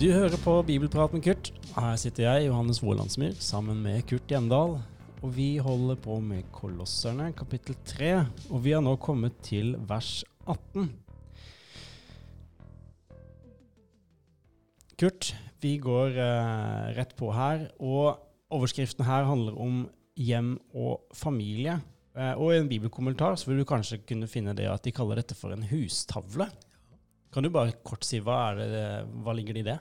Du hører på Bibelprat med Kurt. Her sitter jeg, Johannes Wolandsmyr, sammen med Kurt Hjemdal. Og vi holder på med Kolosserne, kapittel 3. Og vi har nå kommet til vers 18. Kurt, vi går eh, rett på her. Og overskriften her handler om hjem og familie. Eh, og i en bibelkommentar så vil du kanskje kunne finne det at de kaller dette for en hustavle. Kan du bare kort si hva, det, hva ligger det i det?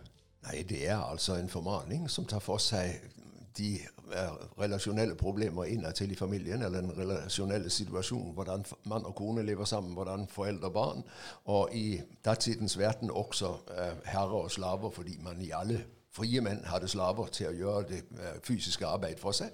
Nei, Det er altså en formaning som tar for seg de eh, relasjonelle problemer innadtil i familien, eller den relasjonelle situasjonen, hvordan mann og kone lever sammen, hvordan foreldre og barn, og i datidens verden også eh, herrer og slaver, fordi man i alle frie menn hadde slaver til å gjøre det eh, fysiske arbeid for seg.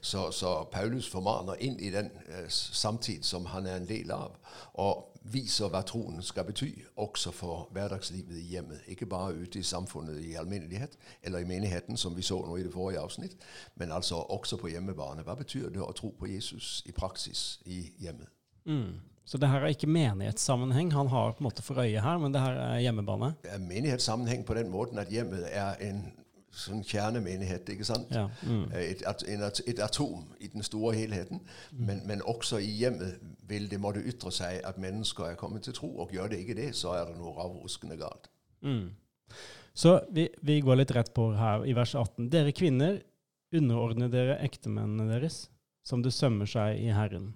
Så, så Paulus formaner inn i den eh, samtid som han er en del av. og viser hva troen skal bety, også for hverdagslivet i hjemmet. Ikke bare ute i samfunnet i alminnelighet, eller i menigheten, som vi så nå i det forrige avsnitt, men altså også på hjemmebane. Hva betyr det å tro på Jesus i praksis i hjemmet? Mm. Så det her er ikke menighetssammenheng han har på en måte for øye her, men det her er hjemmebane? Det er menighetssammenheng på den måten at hjemmet er en sånn kjernemenighet. ikke sant? Ja. Mm. Et, et, et, atom i den store helheten. Mm. Men, men, også i hjemmet vil det måtte ytre seg at mennesker er kommet til tro. Og gjør det ikke det, så er det noe ravruskende galt. Mm. Så vi, vi, går litt rett på her i vers 18. Dere kvinner, underordner dere ektemennene deres, som det sømmer seg i Herren.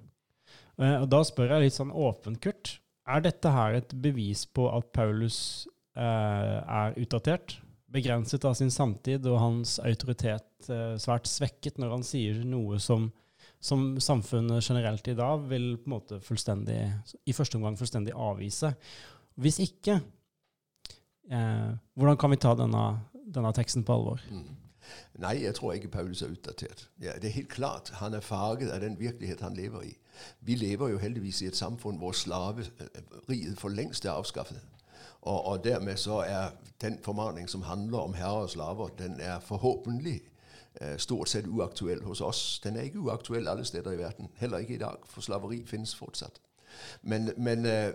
Eh, og Da spør jeg litt sånn åpent, Kurt. Er dette her et bevis på at Paulus eh, er utdatert? begrenset av sin samtid og hans autoritet eh, svært svekket når han sier noe som, som samfunnet generelt i dag vil på en måte fullstendig, i første omgang fullstendig avvise. Hvis ikke, eh, hvordan kan vi ta denne, denne teksten på alvor? Mm. Nei, jeg tror ikke Paulus er utdatert. Ja, det er helt klart. Han er farget av den virkelighet han lever i. Vi lever jo heldigvis i et samfunn hvor slaveriet for lengst er avskaffet. Og, og, dermed så er den formaning som handler om herrer og slaver, den er forhåpentlig eh, stort sett uaktuell hos oss. Den er ikke uaktuell alle steder i verden, heller ikke i dag, for slaveri finnes fortsatt. Men, men eh,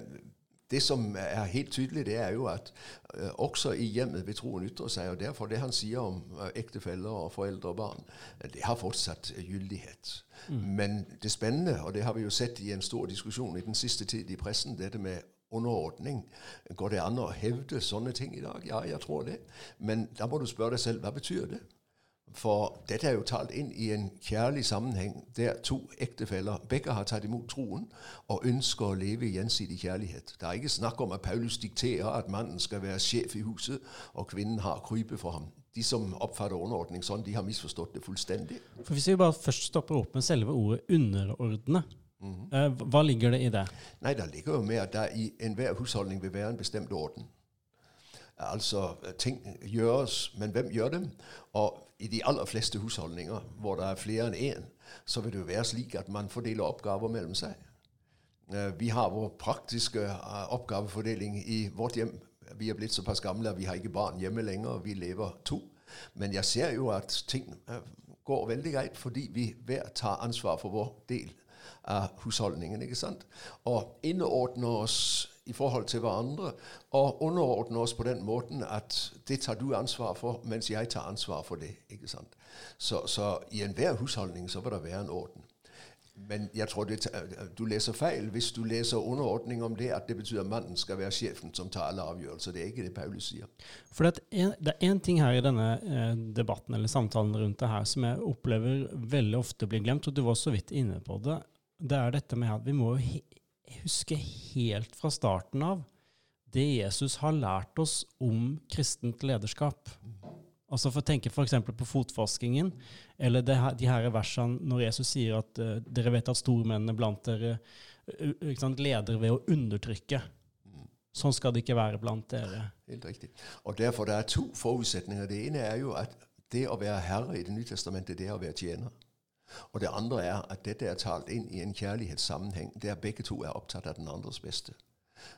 det som er helt tydelig, det er jo at uh, også i hjemmet vil troen ytre seg. og Derfor det han sier om uh, ektefeller og foreldre og barn, det har fortsatt gyldighet. Mm. Men det spennende, og det har vi jo sett i en stor diskusjon i den siste tid i pressen, dette med underordning. Går det an å hevde sånne ting i dag? Ja, jeg tror det. Men da må du spørre deg selv hva betyr det? For dette er jo talt inn i en kjærlig sammenheng der to ektefeller begge har tatt imot troen og ønsker å leve i gjensidig kjærlighet. Det er ikke snakk om at Paulus dikterer at mannen skal være sjef i huset, og kvinnen har krypet for ham. De som oppfatter underordning sånn, de har misforstått det fullstendig. For Hvis vi bare først stopper opp med selve ordet 'underordne', Mm -hmm. Hva ligger det i det? Nei, Det ligger jo med at det i enhver husholdning vil være en bestemt orden. Altså, ting gjøres, men hvem gjør dem? Og i de aller fleste husholdninger hvor det er flere enn én, så vil det jo være slik at man fordeler oppgaver mellom seg. Øh, vi har vår praktiske øh, oppgavefordeling i vårt hjem. Vi er blitt såpass gamle at vi har ikke barn hjemme lenger. Vi lever to. Men jeg ser jo at ting øh, går veldig greit fordi vi hver tar ansvar for vår del av husholdningen. ikke sant? Og innordner oss i forhold til hverandre, og underordne oss på den måten at det tar du ansvar for, mens jeg tar ansvar for det. ikke sant? Så, så i enhver husholdning så vil det være en orden. Men jeg tror det, du leser feil hvis du leser underordning om det at det betyr at mannen skal være sjefen som tar alle avgjørelser. Det er ikke det Paulus sier. For Det er én ting her i denne eh, debatten eller samtalen rundt det her som jeg opplever veldig ofte blir glemt, og du var så vidt inne på det det er dette med at vi må huske helt fra starten av det Jesus har lært oss om kristent lederskap. Altså For å tenke f.eks. på fotforskingen, eller det, de her versene når Jesus sier at uh, dere vet at stormennene blant dere uh, sant, leder ved å undertrykke. Sånn skal det ikke være blant dere. Helt riktig. Og derfor det er to forutsetninger. Det ene er jo at det å være herre i Det nye testamentet, det er å være tjener. Og det andre er at dette er talt inn i en kjærlighetssammenheng der begge to er opptatt av den andres beste.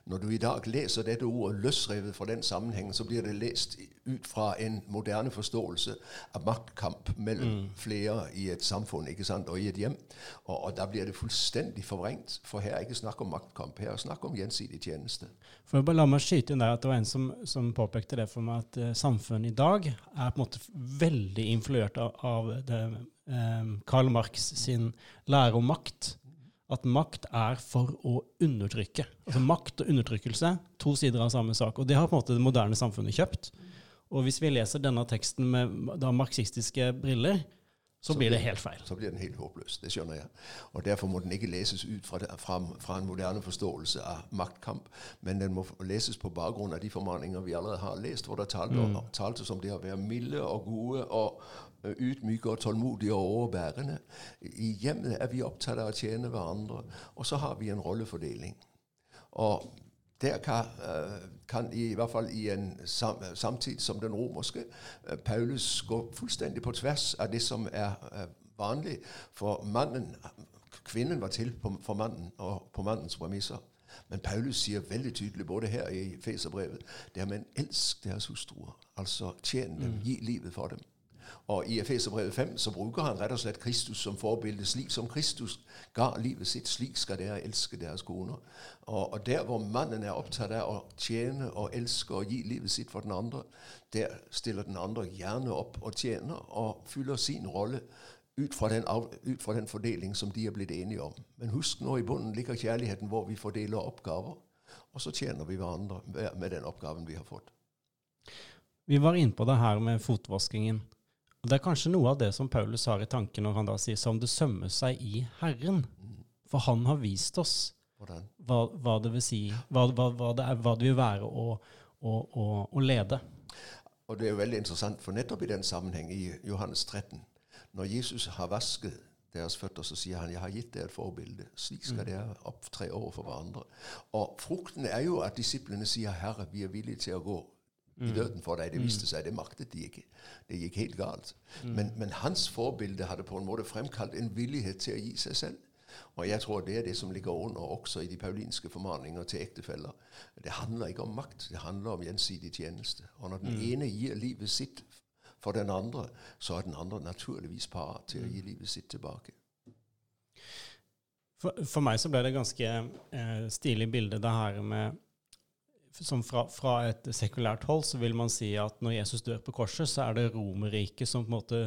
Når du i dag leser dette ordet løsrevet fra den sammenhengen, så blir det lest ut fra en moderne forståelse av maktkamp mellom mm. flere i et samfunn ikke sant, og i et hjem. Og, og da blir det fullstendig forvrengt. For her er ikke snakk om maktkamp, her er snakk om gjensidig tjeneste. For bare La meg skyte inn der at det var en som, som påpekte det for meg, at uh, samfunnet i dag er på en måte veldig influert av, av det, Karl Marx sin lære om makt at makt er for å undertrykke. Altså Makt og undertrykkelse, to sider av samme sak. Og det har på en måte det moderne samfunnet kjøpt. Og hvis vi leser denne teksten med da marxistiske briller, så, så blir det helt feil. Så blir den helt håpløs. Det skjønner jeg. Og Derfor må den ikke leses ut fra, fra, fra, en moderne forståelse av maktkamp, men den må leses på bakgrunn av de formaninger vi allerede har lest, hvor det talte, mm. talte som det å være milde og gode og ydmyke og tålmodige og overbærende. I hjemmet er vi opptatt av å tjene hverandre, og så har vi en rollefordeling. Og der kan, øh, kan, i hvert fall i en sam, samtid som den romerske, øh, Paulus gå fullstendig på tvers av det som er øh, vanlig. For mannen, kvinnen var til for mannen og på mannens premisser. Men Paulus sier veldig tydelig, både her i Feserbrevet, det er men elsk deres hustruer. Altså tjen dem, mm. gi livet for dem. Og i Efeserbrevet 5 så bruker han rett og slett Kristus som forbilde. Slik som Kristus ga livet sitt, slik skal dere elske deres koner. Og, og, der hvor mannen er opptatt av å tjene og elske og gi livet sitt for den andre, der stiller den andre gjerne opp og tjener og fyller sin rolle ut fra, den, ut fra den fordeling som de er blitt enige om. Men husk nå, i bunnen ligger kjærligheten hvor vi fordeler oppgaver, og så tjener vi hverandre med den oppgaven vi har fått. Vi var inne på det her med fotvaskingen. Og Det er kanskje noe av det som Paulus har i tanken når han da sier 'som det sømmer seg i Herren'. For han har vist oss hva, hva, det vil si, hva, hva, det er, hva det vil være å, å, å, å, lede. Og Det er jo veldig interessant, for nettopp i den sammenheng i Johannes 13, når Jesus har vasket deres føtter, så sier han 'Jeg har gitt dere et forbilde. Slik skal mm. dere opptre overfor hverandre'. Og frukten er jo at disiplene sier 'Herre, vi er villige til å gå i døden for deg. Det viste mm. seg, det maktet de ikke. Det gikk helt galt. Mm. Men, men, hans forbilde hadde på en måte fremkalt en villighet til å gi seg selv. Og jeg tror det er det som ligger under også i de paulinske formaninger til ektefeller. Det handler ikke om makt, det handler om gjensidig tjeneste. Og når den mm. ene gir livet sitt for den andre, så er den andre naturligvis parat til å gi livet sitt tilbake. For, for meg så ble det ganske eh, stilig bilde, det her med som fra, fra, et sekulært hold så vil man si at når Jesus dør på korset, så er det Romerriket som på en måte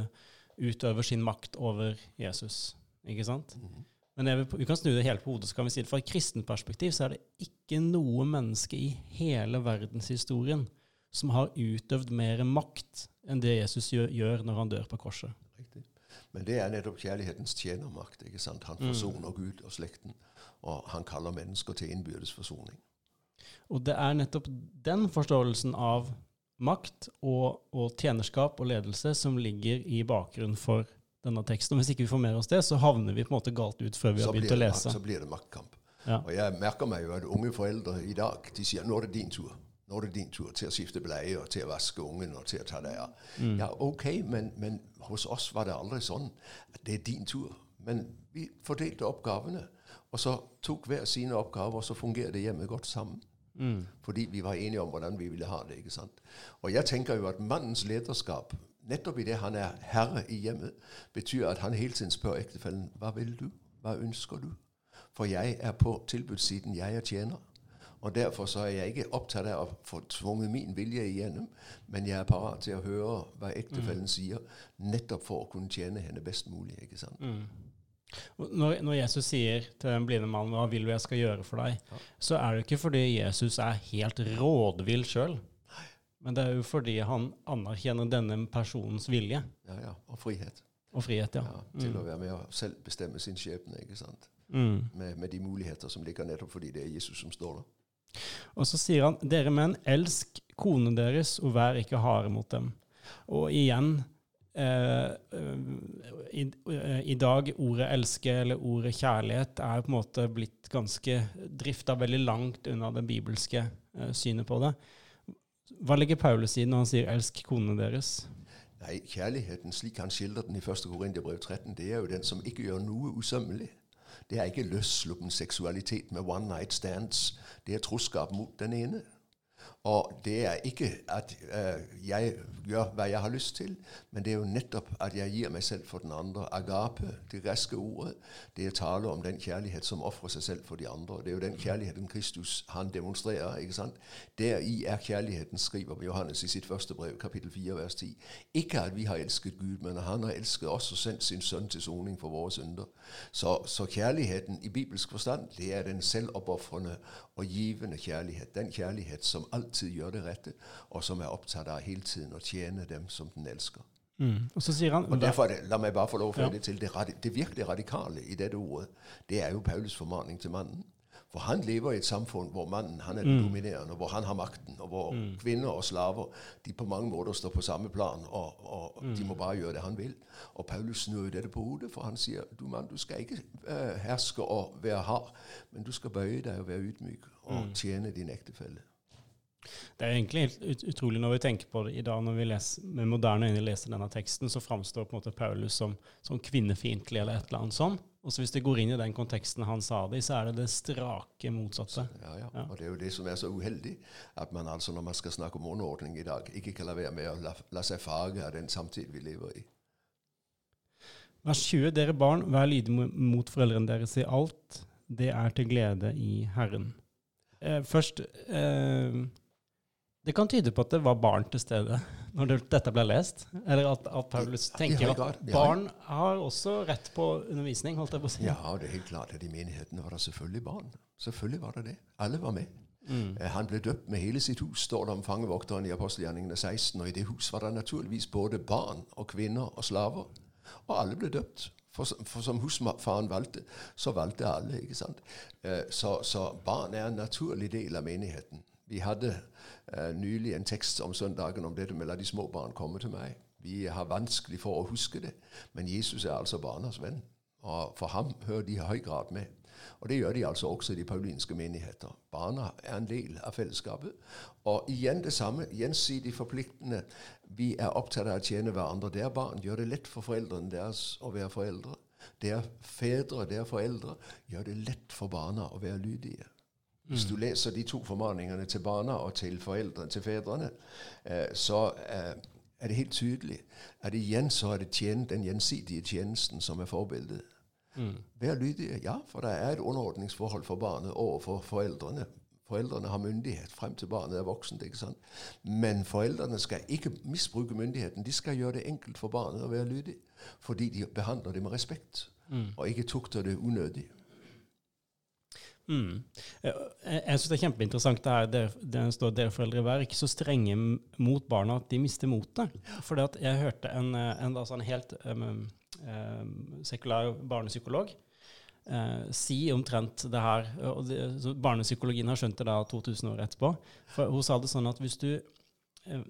utøver sin makt over Jesus. Ikke sant? Mm. Men vil, vi kan snu det helt på hodet. så kan vi si det Fra et kristent perspektiv så er det ikke noe menneske i hele verdenshistorien som har utøvd mer makt enn det Jesus gjør, gjør når han dør på korset. Riktig. Men det er nettopp kjærlighetens tjenermakt. ikke sant? Han mm. forsoner mm. Gud og slekten, og han kaller mennesker til innbyrdes forsoning. Og det er nettopp den forståelsen av makt og, og tjenerskap og ledelse som ligger i bakgrunnen for denne teksten. Og hvis ikke vi får med oss det, så havner vi på en måte galt ut før vi har begynt å lese. Så blir det maktkamp. Ja. Og jeg merker meg jo at unge foreldre i dag de sier nå er det din tur. Nå er det din tur til å skifte bleie og til å vaske ungen og til å ta deg av. Mm. Ja, ok, men, men, hos oss var det aldri sånn at det er din tur. Men vi fordelte oppgavene, og så tok hver sine oppgaver, og så fungerer det hjemme godt sammen. Mm. Fordi vi var enige om hvordan vi ville ha det. ikke sant? Og jeg tenker jo at mannens lederskap, nettopp i det han er herre i hjemmet, betyr at han hele tiden spør ektefellen hva vil du? Hva ønsker du? For jeg er på tilbudssiden. Jeg er tjener. Og Derfor så er jeg ikke opptatt av å få tvunget min vilje igjennom, men jeg er parat til å høre hva ektefellen mm. sier, nettopp for å kunne tjene henne best mulig. ikke sant? Mm. Når, når, Jesus sier til den blinde mannen 'Hva vil du jeg skal gjøre for deg?', ja. så er det ikke fordi Jesus er helt rådvill sjøl. Men det er jo fordi han anerkjenner denne personens vilje. Ja, ja. Og frihet. Og frihet, ja. ja til mm. å være med og selv bestemme sin skjebne. ikke sant? Mm. Med, med, de muligheter som ligger nettopp fordi det er Jesus som står der. Og så sier han, dere menn, elsk konene deres, og vær ikke harde mot dem. Og igjen i, i, dag ordet 'elske' eller ordet 'kjærlighet' er på en måte blitt ganske drifta veldig langt unna det bibelske eh, synet på det. Hva legger Paulus i når han sier 'elsk konene deres'? Nei, Kjærligheten, slik han skildrer den i 1. Korinterbrev 13, det er jo den som ikke gjør noe usømmelig. Det er ikke løssluppen seksualitet med one night stands. Det er troskap mot den ene. Og det er ikke at uh, jeg gjør hva jeg har lyst til, men det er jo nettopp at jeg gir meg selv for den andre. Agape, det greske ordet, det er tale om den kjærlighet som ofrer seg selv for de andre. Det er jo den kjærligheten Kristus han demonstrerer. ikke sant? Deri er kjærligheten, skriver Johannes i sitt første brev, kapittel 4, vers 10. Ikke at vi har elsket Gud, men at han har elsket oss og sendt sin sønn til soning for våre synder. Så, så kjærligheten i bibelsk forstand, det er den selvoppofrende og givende kjærlighet. Den kjærlighet som alltid gjør det rette, og som er opptatt av hele tiden å tjene dem som den elsker. Mm. Og så sier han Og derfor, det, La meg bare få lov å føye Ja. det til. Det, det virkelig radikale i dette ordet, det er jo Paulus formaning til mannen. For han lever i et samfunn hvor mannen han er den dominerende, hvor han har makten, og hvor kvinner og slaver de på mange måter står på samme plan, og, og de må bare gjøre det han vil. Og Paulus snur jo dette på hodet, for han sier du mann, du skal ikke uh, herske og være hard, men du skal bøye deg og være ydmyk og tjene din ektefelle. Det er egentlig helt utrolig når vi tenker på det i dag, når vi leser, med moderne øyne leser denne teksten, så framstår på en måte Paulus som, som kvinnefiendtlig eller et eller annet sånn. Og så hvis det går inn i den konteksten han sa det i, så er det det strake motsatte. Ja, ja. Ja. Og det er jo det som er så uheldig, at man altså når man skal snakke om underordning i dag, ikke kan la være med å la, la seg farge av den samtid vi lever i. Vers 20. Dere barn, vær lydige mot foreldrene deres i alt. Det er til glede i Herren. Eh, først eh, Det kan tyde på at det var barn til stede når det, dette ble lest. Eller at, at Paulus tenker ja, at barn har også rett på undervisning, holdt jeg på å si. Ja, og det er helt klart at i menighetene var det selvfølgelig barn. Selvfølgelig var det det. Alle var med. Mm. Eh, Han ble døpt med hele sitt hus, står det om fangevokteren i apostelgjerningene 16. Og i det hus var det naturligvis både barn og kvinner og slaver. Og alle ble døpt. For, for som husfaren valgte, så valgte alle. ikke sant? Eh, Så, så barn er en naturlig del av menigheten. Vi hadde eh, nylig en tekst om søndagen om dette med 'la de små barn komme til meg'. Vi har vanskelig for å huske det, men Jesus er altså barnas venn. Og for ham hører de i høy grad med. Og det gjør de altså også i de paulinske menigheter. Barna er en del av fellesskapet. Og igjen det samme, gjensidig forpliktende. Vi er opptatt av å tjene hverandre. Det er barn. Gjør det lett for foreldrene deres å være foreldre. Det er fedre, det er foreldre. Gjør det lett for barna å være lydige. Hvis du leser de to formaningene til barna og til foreldrene, til fedrene, eh, så eh, er det helt tydelig at igjen så er det tjen, den gjensidige tjenesten som er forbildet. Mm. Vær lydige, ja, for det er et underordningsforhold for barnet overfor foreldrene. Foreldrene har myndighet frem til barnet er voksent. ikke sant? Men foreldrene skal ikke misbruke myndigheten. De skal gjøre det enkelt for barnet å være lydig, fordi de behandler det med respekt, Mm. og ikke tukter det unødig. Mm. Jeg, jeg syns det er kjempeinteressant det her. Det står dere foreldre vær ikke så strenge mot barna at de mister motet. For jeg hørte en, eh, en da, sånn helt um, um, sekulær barnepsykolog eh, si omtrent det her. Og det, barnepsykologien har skjønt det da 2000 år etterpå. For hun sa det sånn at hvis du eh,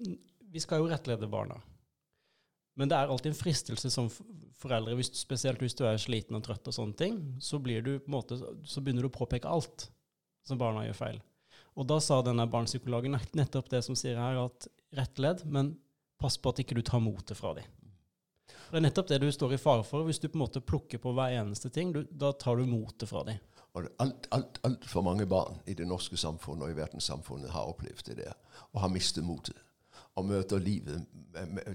Vi skal jo rettlede barna. Men det er alltid en fristelse som foreldre, hvis, spesielt hvis du er sliten og trøtt, og sånne ting, så, du, måte, så begynner du å påpeke alt som barna gjør feil. Og da sa denne barnepsykologen nettopp det som sier her, at rettledd, men pass på at ikke du tar motet fra dem. Det er nettopp det du står i fare for. Hvis du på en måte plukker på hver eneste ting, du, da tar du motet fra dem. Og alt, alt, Altfor mange barn i det norske samfunnet og i verdenssamfunnet har opplevd det der, og har mistet motet. Og møter livet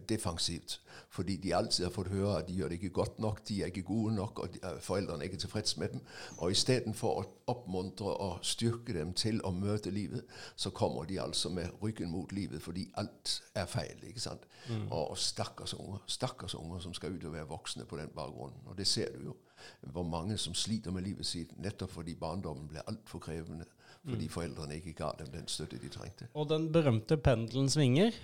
defensivt. Fordi de alltid har fått høre at de gjør det ikke godt nok, de er ikke gode nok, og de, eh, foreldrene er ikke tilfreds med dem. Og istedenfor å oppmuntre og styrke dem til å møte livet, så kommer de altså med ryggen mot livet fordi alt er feil. ikke sant? Og, og stakkars unger stakkars unger som skal ut og være voksne på den bakgrunnen. Og det ser du jo. Hvor mange som sliter med livet sitt nettopp fordi barndommen ble altfor krevende. Fordi foreldrene ikke ga dem den støtte de trengte. Og den berømte pendelen svinger.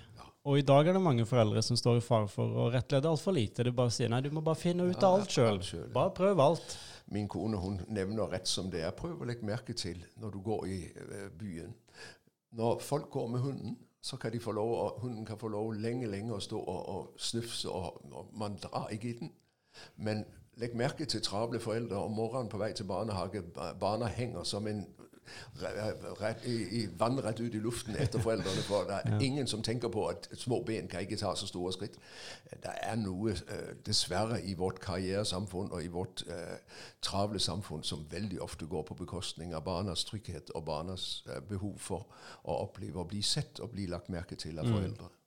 Og i dag er det mange foreldre som står i fare for å rettlede altfor lite. De bare sier nei, du må bare finne ut av alt sjøl. ja. Bare prøv alt. Min kone hun nevner rett som det er. Prøv å legge merke til når du går i eh, byen. Når folk går med hunden, så kan de få lov, og hunden kan få lov lenge lenge å stå og, og snufse, og, og man drar ikke i den. Men legg merke til travle foreldre om morgenen på vei til barnehage. Barna henger som en rett, i, i, vannrett ut i luften etter foreldrene. For det er ingen som tenker på at små ben kan ikke ta så store skritt. Det er noe, uh, dessverre, i vårt karrieresamfunn og i vårt uh, travle samfunn som veldig ofte går på bekostning av barnas trygghet og barnas uh, behov for å oppleve å bli sett og bli lagt merke til av mm. foreldre. Mm.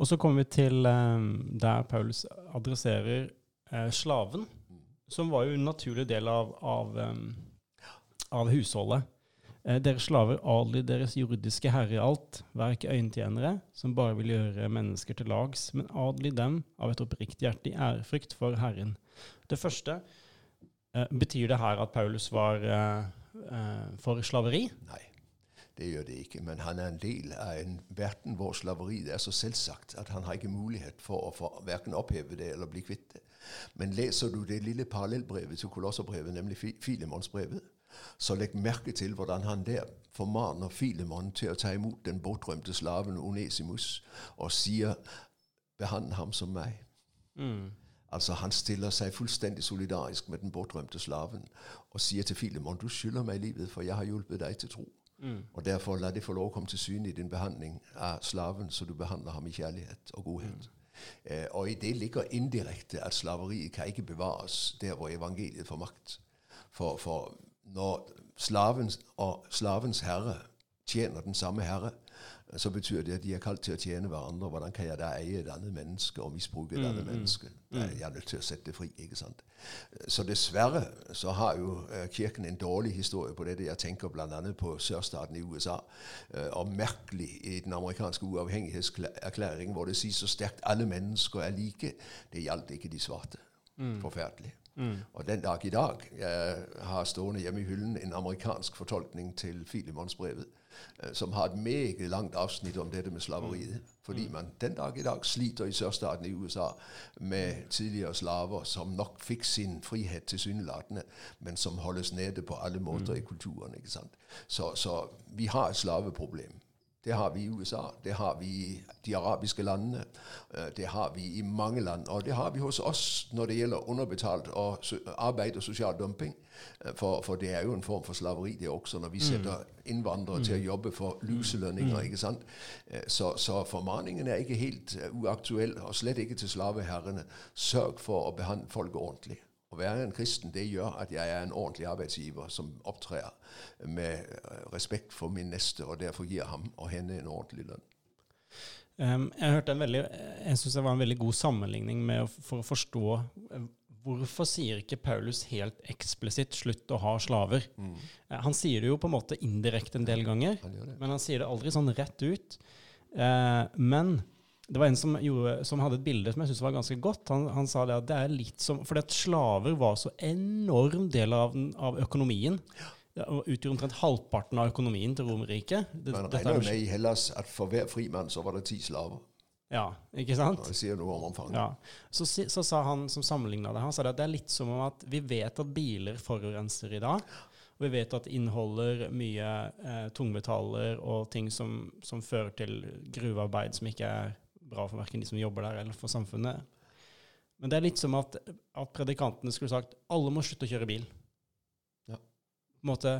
Og så kommer vi til um, der Paulus adresserer slaven som var jo en naturlig del av, av, um, av husholdet. Eh, deres slaver adlyd deres jordiske herre i alt. Vær ikke øyentjenere, som bare vil gjøre mennesker til lags, men adlyd dem av et oppriktig hjerte i ærefrykt for Herren. Det første eh, Betyr det her at Paulus var eh, for slaveri? Nei. Det gjør det ikke, men han er en del av en verden hvor slaveri det er så selvsagt at han har ikke mulighet for å for verken oppheve det eller bli kvitt det. Men leser du det lille parallellbrevet til Kolosserbrevet, nemlig Filemonsbrevet, så legg merke til hvordan han der formaner Filemon til å ta imot den bortrømte slaven Onesimus og sier 'behandle ham som meg'. Mm. Altså Han stiller seg fullstendig solidarisk med den bortrømte slaven og sier til Filemon 'Du skylder meg livet, for jeg har hjulpet deg til tro'. Mm. Og Derfor la det få lov å komme til syne i din behandling av slaven, så du behandler ham i kjærlighet og godhet. Mm. Eh, og i det ligger indirekte at slaveriet kan ikke bevares der hvor evangeliet får makt. For, for når slavens og slavens herre tjener den samme herre, så betyr det at de er kalt til å tjene hverandre. Hvordan kan jeg da eie et annet menneske og misbruke et annet mm, mm menneske? Mm. Jeg er nødt til å sette det fri. ikke sant? Så dessverre så har jo uh, Kirken en dårlig historie på dette. Jeg tenker bl.a. på sørstaten i USA. Uh, og merkelig i den amerikanske uavhengighetserklæringen, hvor det sies så sterkt alle mennesker er like. Det gjaldt ikke de svarte. Mm. Forferdelig. Mm. Og den dag i dag Jeg har stående hjemme i hyllen en amerikansk fortolkning til Filimonsbrevet, Eh, som har et meget langt avsnitt om dette med slaveriet. Fordi man den dag i dag sliter i sørstaten i USA med tidligere slaver som nok fikk sin frihet tilsynelatende, men som holdes nede på alle måter i kulturen. ikke sant? Så, så vi har et slaveproblem. Det har vi i USA, det har vi i de arabiske landene, øh, det har vi i mange land. Og det har vi hos oss når det gjelder underbetalt og arbeid og sosial dumping. Øh, for, for, det er jo en form for slaveri, det også, når vi mm. setter innvandrere mm. til å jobbe for luselønninger. Mm. ikke sant? Øh, så, så, formaningen er ikke helt uaktuell, og slett ikke til slaveherrene. Sørg for å behandle folk ordentlig. Å være en kristen det gjør at jeg er en ordentlig arbeidsgiver som opptrer med øh, respekt for min neste, og derfor gir ham og henne en ordentlig lønn. Um, jeg hørte en veldig, jeg synes det var en veldig god sammenligning med, for å forstå øh, Hvorfor sier ikke Paulus helt eksplisitt 'slutt å ha slaver'? Mm. Uh, han sier det jo på en måte indirekte en del ganger, han men han sier det aldri sånn rett ut. Uh, men det var en som, gjorde, som, hadde et bilde som jeg syntes var ganske godt. Han, han, sa det at det er litt som Fordi at slaver var så enorm del av, av økonomien. Det utgjorde omtrent halvparten av økonomien til Romerriket. Man regner med i Hellas at for hver frimann så var det ti slaver. Ja, ikke sant? Det sier noe om omfanget. Ja. Så, så, sa han som sammenligna det, han sa det at det er litt som om at vi vet at biler forurenser i dag. Og vi vet at det inneholder mye eh, tungmetaller og ting som, som fører til gruvearbeid som ikke er bra for verken de som jobber der, eller for samfunnet. Men det er litt som at, at predikantene skulle sagt alle må slutte å kjøre bil. Ja. På en måte,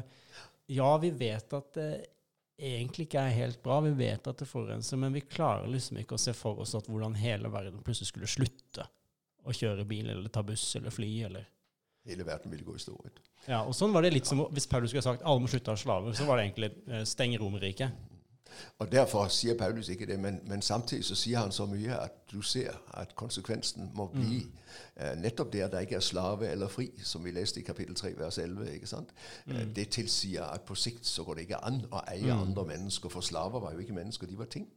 ja, vi vet at det egentlig ikke er helt bra, vi vet at det forurenser, men vi klarer liksom ikke å se for oss at hvordan hele verden plutselig skulle slutte å kjøre bil eller ta buss eller fly. eller... Hele verden ville gå i stå. Ja, og sånn var det litt som Hvis Paulus skulle sagt alle må slutte å ha slaver, så var det egentlig eh, steng Romerriket. Og Derfor sier Paulus ikke det, men, men, samtidig så sier han så mye at du ser at konsekvensen må bli mm. uh, nettopp det at det ikke er slave eller fri, som vi leste i kapittel 3, vers 11. ikke sant? Mm. Uh, det tilsier at på sikt så går det ikke an å eie mm. andre mennesker, for slaver var jo ikke mennesker, de var ting.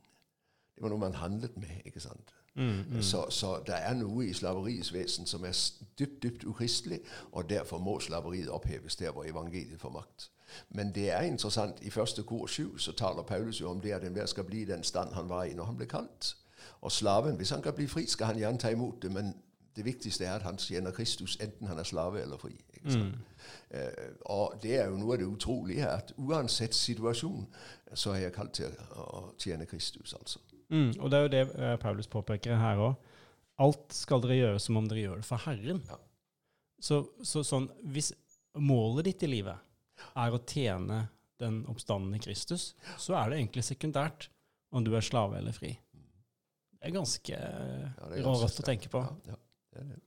Det var noe man handlet med. ikke sant? Mm, mm. Så, så det er noe i slaveriets vesen som er dypt, dypt ukristelig, og derfor må slaveriet oppheves der hvor evangeliet får makt. Men det er interessant. I første kor 7 så taler Paulus jo om det at enhver skal bli i den stand han var i når han ble kalt. Og slaven, hvis han kan bli fri, skal han gjerne ta imot det, men det viktigste er at han tjener Kristus, enten han er slave eller fri. Mm. Uh, og det er jo noe av det utrolige, at uansett situasjon, så er jeg kalt til å tjene Kristus, altså. Mm, og det er jo det uh, Paulus påpeker her òg. Alt skal dere gjøre som om dere gjør det for Herren. Ja. Så, så, sånn, hvis målet ditt i livet er å tjene den oppstandende Kristus, så er det egentlig sekundært om du er slave eller fri. Det er ganske Ja, er rått å tenke på. Ja, ja, det er det.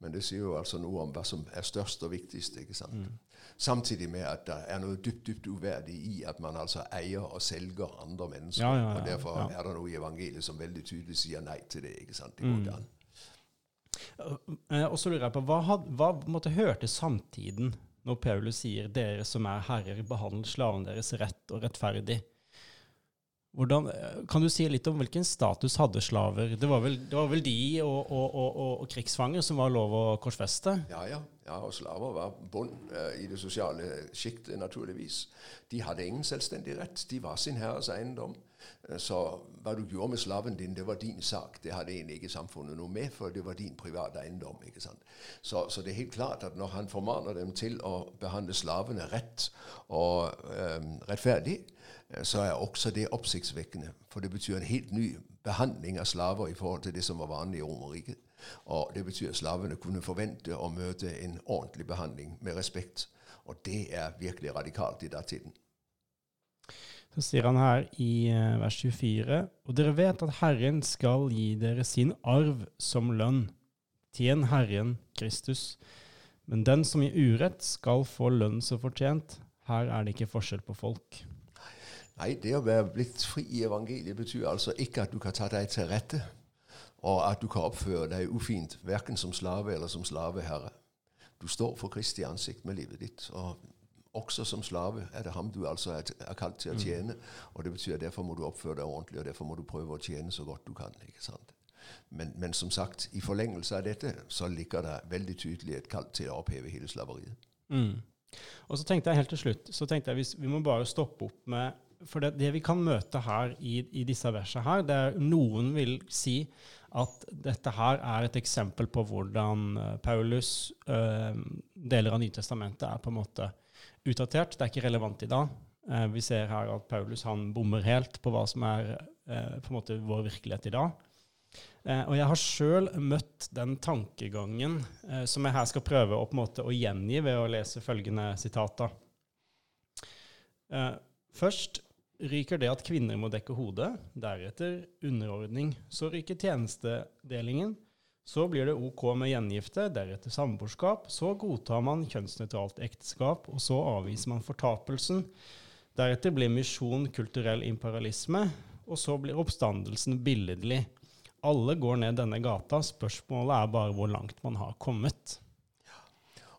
Men det sier jo altså noe om hva som er størst og viktigst. ikke sant? Mm. Samtidig med at det er noe dypt dypt uverdig i at man altså eier og selger andre mennesker. Ja, ja, ja, og Derfor er det noe i evangeliet som veldig tydelig sier nei til det. ikke sant? Det Mm. an. Eh, Og så lurer jeg på, hva, had, hva måtte hørte samtiden når Paulus sier 'dere som er herrer, behandler slavene deres rett og rettferdig'? Hvordan, kan du si litt om hvilken status hadde slaver? Det var vel, det var vel de og, og, og, og krigsfanger som var lov å korsfeste? Ja, ja. ja, og slaver var bånd eh, i det sosiale sjiktet, naturligvis. De hadde ingen selvstendig rett. De var sin herres eiendom. Eh, Så hva du gjorde med slaven din, det var din sak. Det hadde egentlig ikke samfunnet noe med, for det var din private eiendom. ikke sant? Så, så det er helt klart at når han formaner dem til å behandle slavene rett og eh, rettferdig, eh, så er også det oppsiktsvekkende. For det betyr en helt ny behandling av slaver i forhold til det som var vanlig i Romerriket. Og det betyr at slavene kunne forvente å møte en ordentlig behandling med respekt. Og det er virkelig radikalt i datiden. Så sier han her i eh, vers 24.: Og dere vet at Herren skal gi dere sin arv som lønn. Tjen Herren Kristus. Men den som gir urett, skal få lønn som fortjent. Her er det ikke forskjell på folk. Nei, det å være blitt fri i evangeliet betyr altså ikke at du kan ta deg til rette, og at du kan oppføre deg ufint, verken som slave eller som slaveherre. Du står for Kristi ansikt med livet ditt. og også som slave er det ham du altså er, er kalt til å tjene. Og det betyr at derfor må du oppføre deg ordentlig, og derfor må du prøve å tjene så godt du kan. ikke sant? Men, men som sagt, i forlengelse av dette så ligger det veldig tydelig et kall til å oppheve hele slaveriet. Mm. Og så tenkte jeg helt til slutt så tenkte jeg hvis, Vi må bare stoppe opp med For det, det vi kan møte her i, i disse versene her, det er noen vil si at dette her er et eksempel på hvordan eh, Paulus øh, deler av Nytestamentet er på en måte utdatert. Det er ikke relevant i dag. Eh, vi ser her at Paulus han bommer helt på hva som er eh, på en måte vår virkelighet i dag. Eh, og jeg har sjøl møtt den tankegangen som jeg her skal prøve å, på en måte, å gjengi ved å lese følgende sitater. Først ryker det at kvinner må dekke hodet, deretter underordning. Så ryker tjenestedelingen. Så blir det OK med gjengifte, deretter samboerskap. Så godtar man kjønnsnøytralt ekteskap, og så avviser man fortapelsen. Deretter blir misjon kulturell imperialisme, og så blir oppstandelsen billedlig. Alle går ned denne gata, spørsmålet er bare hvor langt man har kommet.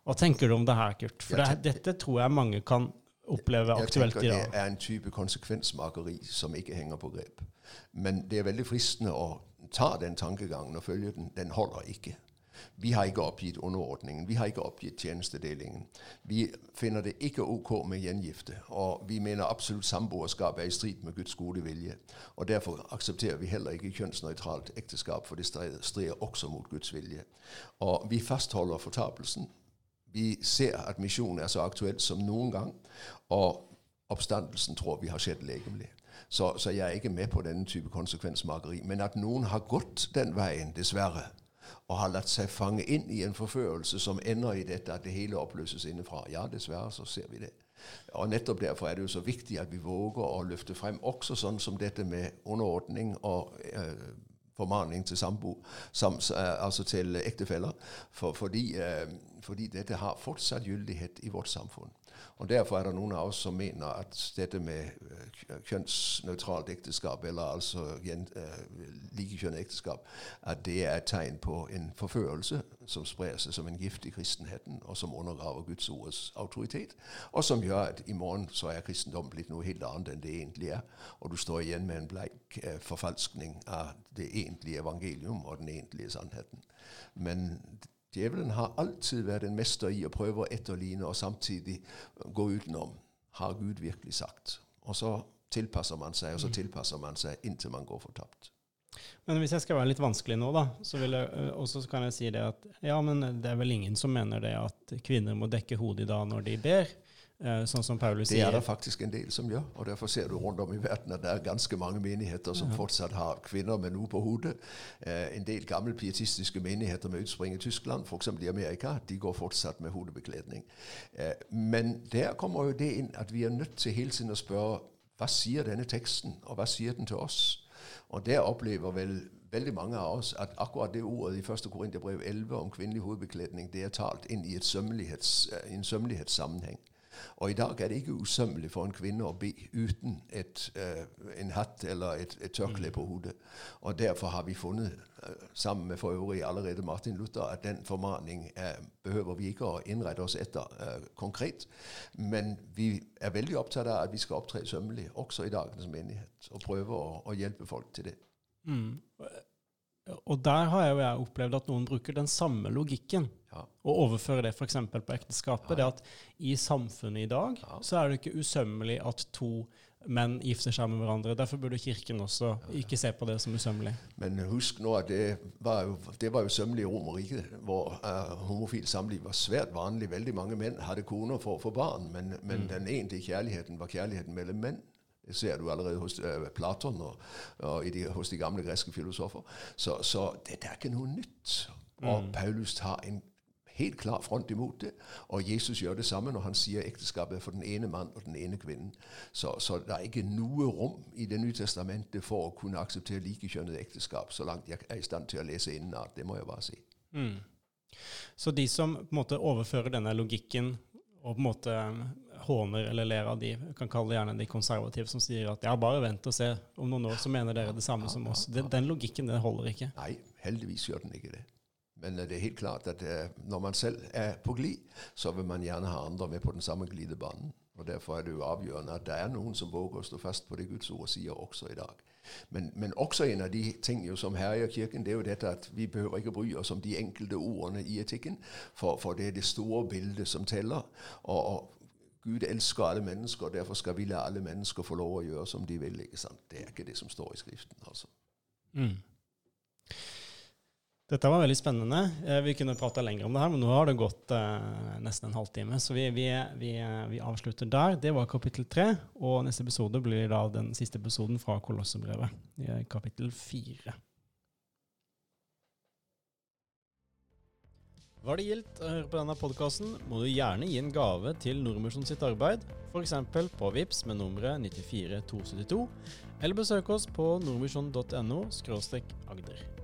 Hva tenker du om det her, Kurt? For det, dette tror jeg mange kan oppleve Jeg aktuelt tenker i det er en type konsekvensmakeri som ikke henger på grep. Men det er veldig fristende å ta den tankegangen og følge den. Den holder ikke. Vi har ikke oppgitt underordningen. Vi har ikke oppgitt tjenestedelingen. Vi finner det ikke ok med gjengifte. Og vi mener absolutt samboerskap er i strid med Guds gode vilje. Og derfor aksepterer vi heller ikke kjønnsnøytralt ekteskap, for det strider også mot Guds vilje. Og vi fastholder fortapelsen. Vi ser at misjonen er så aktuelt som noen gang, og oppstandelsen tror vi har skjedd legemlig. Så, så jeg er ikke med på denne type konsekvensmakeri. Men at noen har gått den veien, dessverre, og har latt seg fange inn i en forførelse som ender i dette at det hele oppløses innenfra. Ja, dessverre så ser vi det. Og nettopp derfor er det jo så viktig at vi våger å løfte frem også sånn som dette med underordning og eh, formaning til sambo, sam, eh, altså til ektefeller, for, fordi, eh, fordi dette har fortsatt gyldighet i vårt samfunn. Og Derfor er det noen av oss som mener at dette med eh, kjønnsnøytralt ekteskap, eller altså likekjønnet ekteskap, at det er et tegn på en forførelse som sprer seg som en gift i kristenheten, og som undergraver Guds ords autoritet, og som gjør at i morgen så er kristendom blitt noe helt annet enn det egentlig er, og du står igjen med en bleik eh, forfalskning av det egentlige evangelium og den egentlige sannheten. Men Djevelen har alltid vært en mester i å prøve å etterligne og samtidig gå utenom. Har Gud virkelig sagt? Og så tilpasser man seg, og så tilpasser man seg inntil man går fortapt. Men hvis jeg skal være litt vanskelig nå, da, så vil jeg, også kan jeg si det at ja, men det er vel ingen som mener det at kvinner må dekke hodet i dag når de ber. Sånn som Paulus sier. Det er det faktisk en del som gjør, og derfor ser du rundt om i verden at det er ganske mange menigheter som Ja. fortsatt har kvinner med noe på hodet. Eh, en del gamle pietistiske menigheter med utspring i Tyskland, f.eks. i Amerika, de går fortsatt med hodebekledning. Eh, men der kommer jo det inn at vi er nødt til hele tiden å spørre hva sier denne teksten, og hva sier den til oss? Og der opplever vel veldig mange av oss at akkurat det ordet i 1. Korinterbrev 11 om kvinnelig hovedbekledning, det er talt inn i, et sømmelighets, eh, i en sømmelighetssammenheng. Og i dag er det ikke usømmelig for en kvinne å be uten et, eh, en hatt eller et, et tørkle på hodet. Og derfor har vi funnet, eh, sammen med for øvrig allerede Martin Luther, at den formaning eh, behøver vi ikke å innrette oss etter uh, konkret. Men vi er veldig opptatt av at vi skal opptre sømmelig, også i dagens menighet, og prøve å, å hjelpe folk til det. Mm. Og der har jo jeg opplevd at noen bruker den samme logikken Ja. og overfører det f.eks. på ekteskapet. Det at i samfunnet i dag Ja. så er det ikke usømmelig at to menn gifter seg med hverandre. Derfor burde Kirken også ikke se på det som usømmelig. Men husk nå at det var jo, det var jo sømmelig i Romerriket, hvor uh, homofilt samliv var svært vanlig. Veldig mange menn hadde koner for å få barn, men, men den egentlige kjærligheten var kjærligheten mellom menn. Det ser du allerede hos uh, Platon og, og i de, hos de gamle greske filosofer. Så, så dette er ikke noe nytt. Og Paulus tar en helt klar front imot det. Og Jesus gjør det samme når han sier ekteskapet er for den ene mann og den ene kvinnen. Så, så det er ikke noe rom i Det nye testamentet for å kunne akseptere likekjønnet ekteskap, så langt jeg er i stand til å lese innenat. Det må jeg bare si. Mm. Så de som på en måte overfører denne logikken og på en måte håner eller ler av de, kan kalle det gjerne de konservative, som sier at ja, bare vent og se, om noen år så mener dere det samme som oss. Den, den logikken, den holder ikke. Nei, heldigvis gjør den ikke det. Men eh, det er helt klart at eh, når man selv er på glid, så vil man gjerne ha andre med på den samme glidebanen. Og Derfor er det jo avgjørende at det er noen som våger å stå fast på det Guds ord sier også i dag. Men, men også en av de ting som herjer Kirken, det er jo dette at vi behøver ikke bry oss om de enkelte ordene i etikken, for, for det er det store bildet som teller. Og, og Gud elsker alle mennesker, og derfor skal vi la alle mennesker få lov å gjøre som de vil. ikke sant? Det er ikke det som står i Skriften. altså. Mm. Dette var veldig spennende. Eh, Vi kunne prata lenger om det her, men nå har det gått eh, nesten en halvtime. Så vi, vi, vi, vi avslutter der. Det var kapittel tre. Og neste episode blir da den siste episoden fra Kolossebrevet, kapittel fire. Var det gildt å høre på denne podkasten, må du gjerne gi en gave til Nordmisjon sitt arbeid, f.eks. på VIPS med nummeret 94272, eller besøk oss på nordmisjon.no agder.